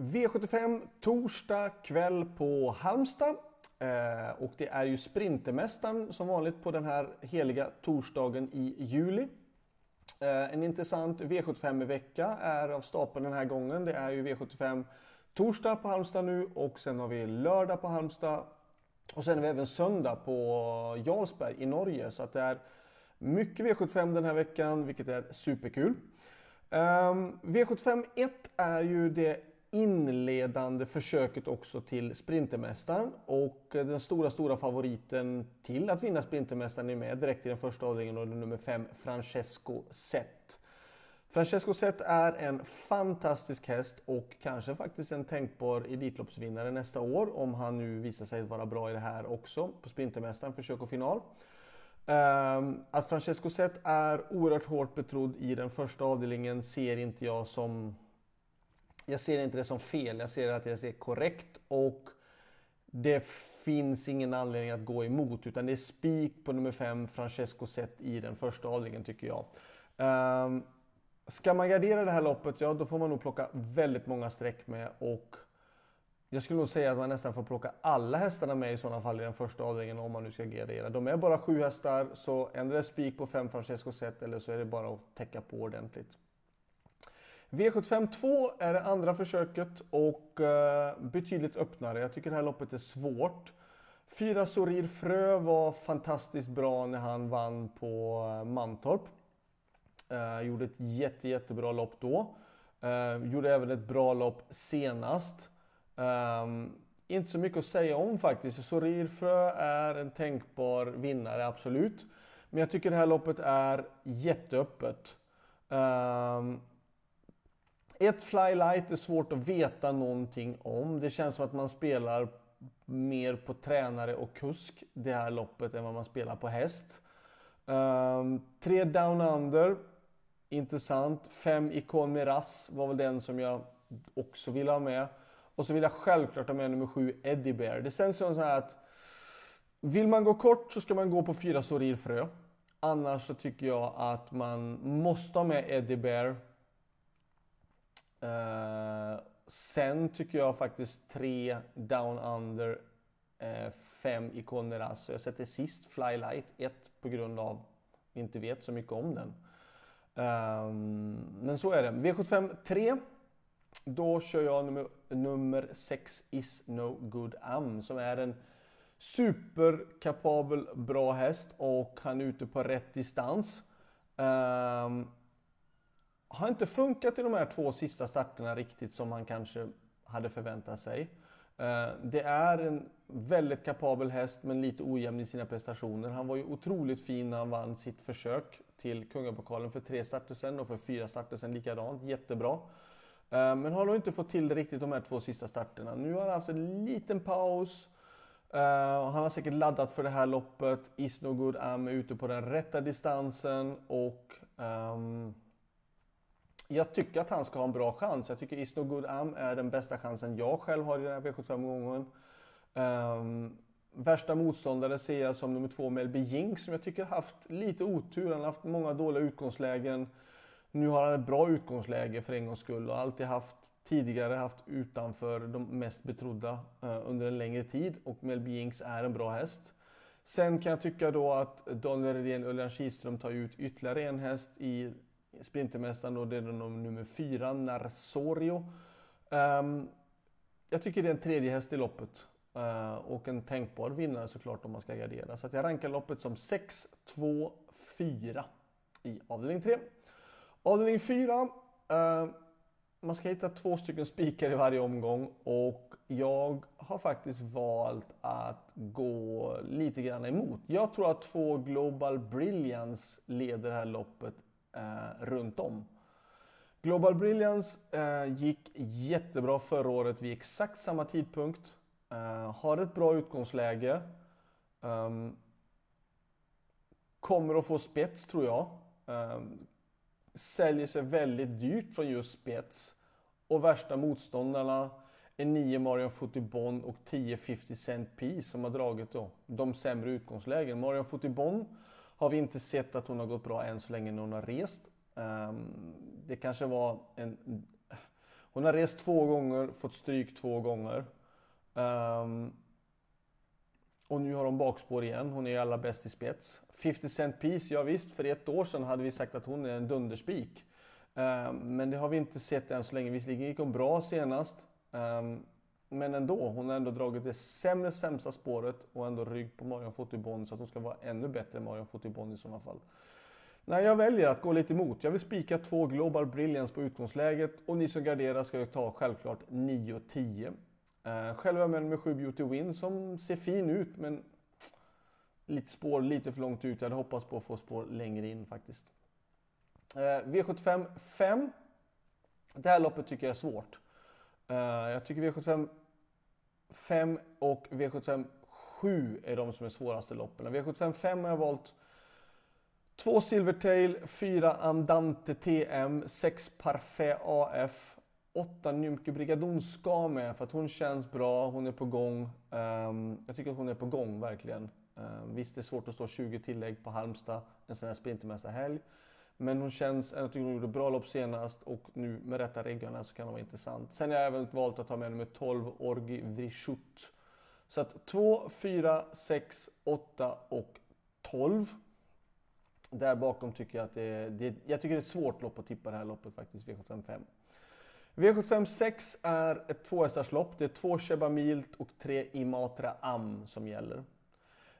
V75 torsdag kväll på Halmstad. Eh, och det är ju Sprintermästaren som vanligt på den här heliga torsdagen i juli. Eh, en intressant V75-vecka är av stapeln den här gången. Det är ju V75 torsdag på Halmstad nu och sen har vi lördag på Halmstad. Och sen har vi även söndag på Jarlsberg i Norge. Så att det är mycket V75 den här veckan, vilket är superkul. Um, V75 1 är ju det inledande försöket också till Sprintermästaren och eh, den stora, stora favoriten till att vinna Sprintermästaren är med direkt i den första avdelningen och det är nummer 5 Francesco Zet. Francesco Zet är en fantastisk häst och kanske faktiskt en tänkbar Elitloppsvinnare nästa år om han nu visar sig vara bra i det här också på Sprintermästaren, försök och final. Ehm, att Francesco Zet är oerhört hårt betrodd i den första avdelningen ser inte jag som jag ser inte det som fel, jag ser att jag ser korrekt och det finns ingen anledning att gå emot utan det är spik på nummer 5 Francesco Zet i den första avdelningen tycker jag. Um, ska man gardera det här loppet, ja då får man nog plocka väldigt många streck med och jag skulle nog säga att man nästan får plocka alla hästarna med i sådana fall i den första avdelningen om man nu ska gardera. De är bara sju hästar så ändra spik på 5 Francesco Zet eller så är det bara att täcka på ordentligt. V75 2 är det andra försöket och eh, betydligt öppnare. Jag tycker det här loppet är svårt. Fyra Sorir Frö var fantastiskt bra när han vann på eh, Mantorp. Uh, gjorde ett jätte, jättebra lopp då. Uh, gjorde även ett bra lopp senast. Ehm, inte så mycket att säga om faktiskt. Sorir Frö är en tänkbar vinnare, absolut. Men jag tycker det här loppet är jätteöppet. Um, ett flylight är svårt att veta någonting om. Det känns som att man spelar mer på tränare och kusk det här loppet än vad man spelar på häst. Um, tre down under, intressant. Fem ikon Miras var väl den som jag också ville ha med. Och så vill jag självklart ha med nummer sju Eddie Bear. Det känns som så här att vill man gå kort så ska man gå på fyra Sorir Frö. Annars så tycker jag att man måste ha med Eddie Bear Uh, sen tycker jag faktiskt tre down under, uh, fem i Conneras. Jag sätter sist Flylight, ett på grund av att vi inte vet så mycket om den. Um, men så är det. V75 3. Då kör jag nummer, nummer 6 Is No Good Am som är en superkapabel bra häst och han är ute på rätt distans. Um, har inte funkat i de här två sista starterna riktigt som man kanske hade förväntat sig. Eh, det är en väldigt kapabel häst men lite ojämn i sina prestationer. Han var ju otroligt fin när han vann sitt försök till Kungapokalen för tre starter sen och för fyra starter sen likadant. Jättebra. Eh, men har nog inte fått till det riktigt de här två sista starterna. Nu har han haft en liten paus. Eh, han har säkert laddat för det här loppet. Is no good am är ute på den rätta distansen och um, jag tycker att han ska ha en bra chans. Jag tycker Isno Good Am är den bästa chansen jag själv har i den här V75-gången. Um, ehm, värsta motståndare ser jag som nummer två Melby Jinx som jag tycker haft lite otur. Han har haft många dåliga utgångslägen. Nu har han ett bra utgångsläge för en gångs skull och alltid haft tidigare haft utanför de mest betrodda uh, under en längre tid och Melby Jinx är en bra häst. Sen kan jag tycka då att Daniel Redén och Örjan Kihlström tar ut ytterligare en häst i Sprintermästaren och det är nummer fyra, Narsorio. Um, ehm, jag tycker det är en tredje häst i loppet. Uh, och en tänkbar vinnare såklart om man ska gardera. Så jag rankar loppet som 6, 2, 4 i avdelning 3. Avdelning 4. Uh, eh, man ska hitta två stycken spikar i varje omgång och jag har faktiskt valt att gå lite grann emot. Jag tror att två Global Brilliance leder det här loppet eh, runt om. Global Brilliance eh, gick jättebra förra året vid exakt samma tidpunkt. Eh, har ett bra utgångsläge. Um, kommer att få spets tror jag. Um, säljer sig väldigt dyrt från just spets. Och värsta motståndarna är 9 Marion Footibon och 10 50 Cent P som har dragit då, de sämre utgångslägen. Marion Footibon har vi inte sett att hon har gått bra än så länge när hon har rest. Ehm, det kanske var en... Hon har rest två gånger, fått stryk två gånger. Ehm, och nu har hon bakspår igen. Hon är ju allra bäst i spets. 50 Cent Piece, ja visst, för ett år sedan hade vi sagt att hon är en dunderspik. Ehm, men det har vi inte sett än så länge. Visserligen gick hon bra senast. Men ändå, hon har ändå dragit det sämre sämsta spåret och ändå rygg på Marion Fotibon så att hon ska vara ännu bättre än Marion Fotibon i sådana fall. Nej, jag väljer att gå lite emot. Jag vill spika två Global Brilliance på utgångsläget och ni som garderar ska ju ta självklart 9 och 10. Eh, Själv är jag med nummer 7 Beauty Win som ser fin ut men lite spår lite för långt ut. Jag hade hoppats på att få spår längre in faktiskt. Eh, V75 5. Det här loppet tycker jag är svårt. Eh, jag tycker V75 5 och V75 7 är de som är svåraste loppen. V75 5 har jag valt 2 Silvertail, 4 Andante TM, 6 Parfait AF, 8 Nymke Brigadon ska med för att hon känns bra, hon är på gång. Um, jag tycker att hon är på gång verkligen. Um, visst, det är svårt att stå 20 tillägg på Halmstad en sån här sprintermästarhelg. Men hon känns, jag tycker hon gjorde bra lopp senast och nu med rätta reggarna så kan hon vara intressant. Sen har jag även valt att ta med nummer 12 Orgi Vrishut. Så att 2, 4, 6, 8 och 12. Där bakom tycker jag att det är, det, jag tycker det är ett svårt lopp att tippa det här loppet faktiskt, V755. V75 6 är ett tvåhästarslopp. Det är två Chebamilt och tre Imatra Am som gäller.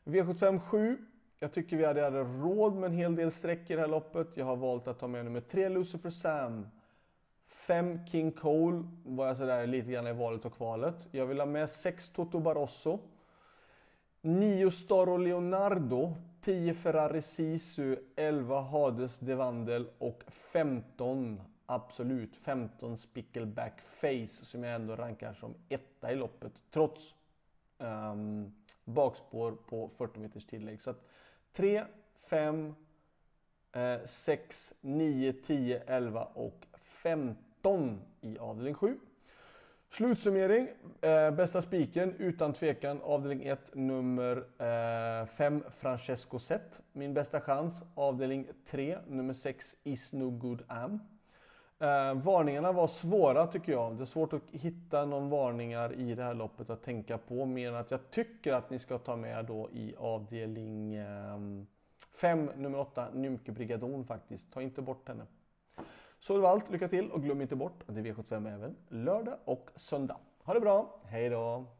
V75 7 jag tycker vi hade, hade råd med en hel del streck i det här loppet. Jag har valt att ta med nummer 3 Lucifer Sam. 5 King Cole var jag sådär lite grann i valet och kvalet. Jag vill ha med 6 Toto Barosso. 9 Staro Leonardo. 10 Ferrari Sisu. 11 Hades Devandel och 15 absolut 15 Spickleback Face som jag ändå rankar som etta i loppet trots um, bakspår på 40 meters tillägg. Så att 3, 5, 6, 9, 10, 11 och 15 i avdelning 7. Slutsummering. Eh, bästa spiken utan tvekan avdelning 1 nummer 5 eh, Francesco Zet. Min bästa chans avdelning 3 nummer 6 Is No Good Am. Eh, varningarna var svåra tycker jag. Det är svårt att hitta någon varningar i det här loppet att tänka på. Mer än att jag tycker att ni ska ta med då i avdelning 5, eh, nummer 8, Nymke Brigadon faktiskt. Ta inte bort henne. Så det var allt. Lycka till och glöm inte bort att det är V75 även lördag och söndag. Ha det bra. Hej då!